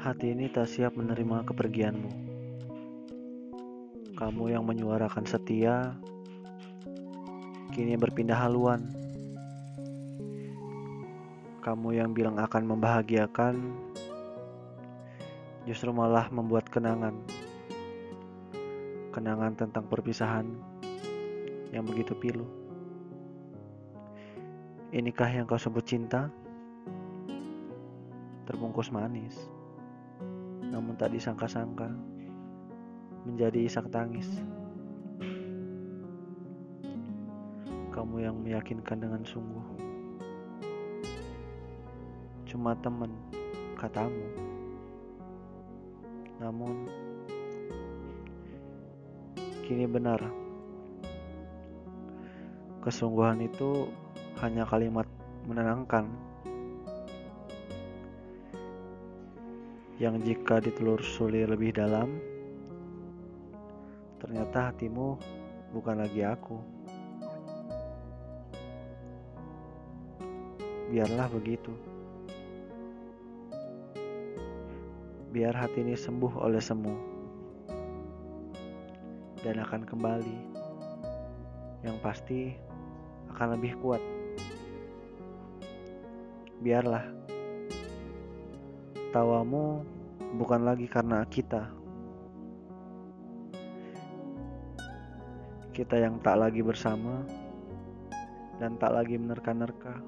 Hati ini tak siap menerima kepergianmu. Kamu yang menyuarakan setia, kini berpindah haluan. Kamu yang bilang akan membahagiakan, justru malah membuat kenangan. Kenangan tentang perpisahan yang begitu pilu. Inikah yang kau sebut cinta? Terbungkus manis, namun tak disangka-sangka menjadi isak tangis. Kamu yang meyakinkan dengan sungguh. Cuma teman, katamu. Namun, kini benar. Kesungguhan itu hanya kalimat menenangkan yang jika ditelusuri lebih dalam ternyata hatimu bukan lagi aku. Biarlah begitu. Biar hati ini sembuh oleh semu dan akan kembali. Yang pasti akan lebih kuat. Biarlah tawamu bukan lagi karena kita. Kita yang tak lagi bersama dan tak lagi menerka-nerka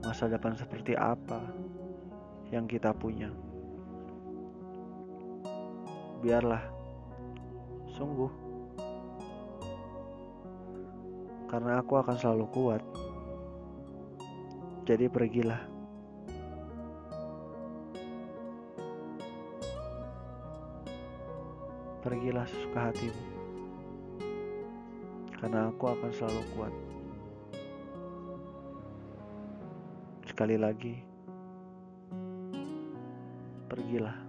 masa depan seperti apa yang kita punya. Biarlah, sungguh, karena aku akan selalu kuat. Jadi pergilah. Pergilah sesuka hatimu. Karena aku akan selalu kuat. Sekali lagi, pergilah.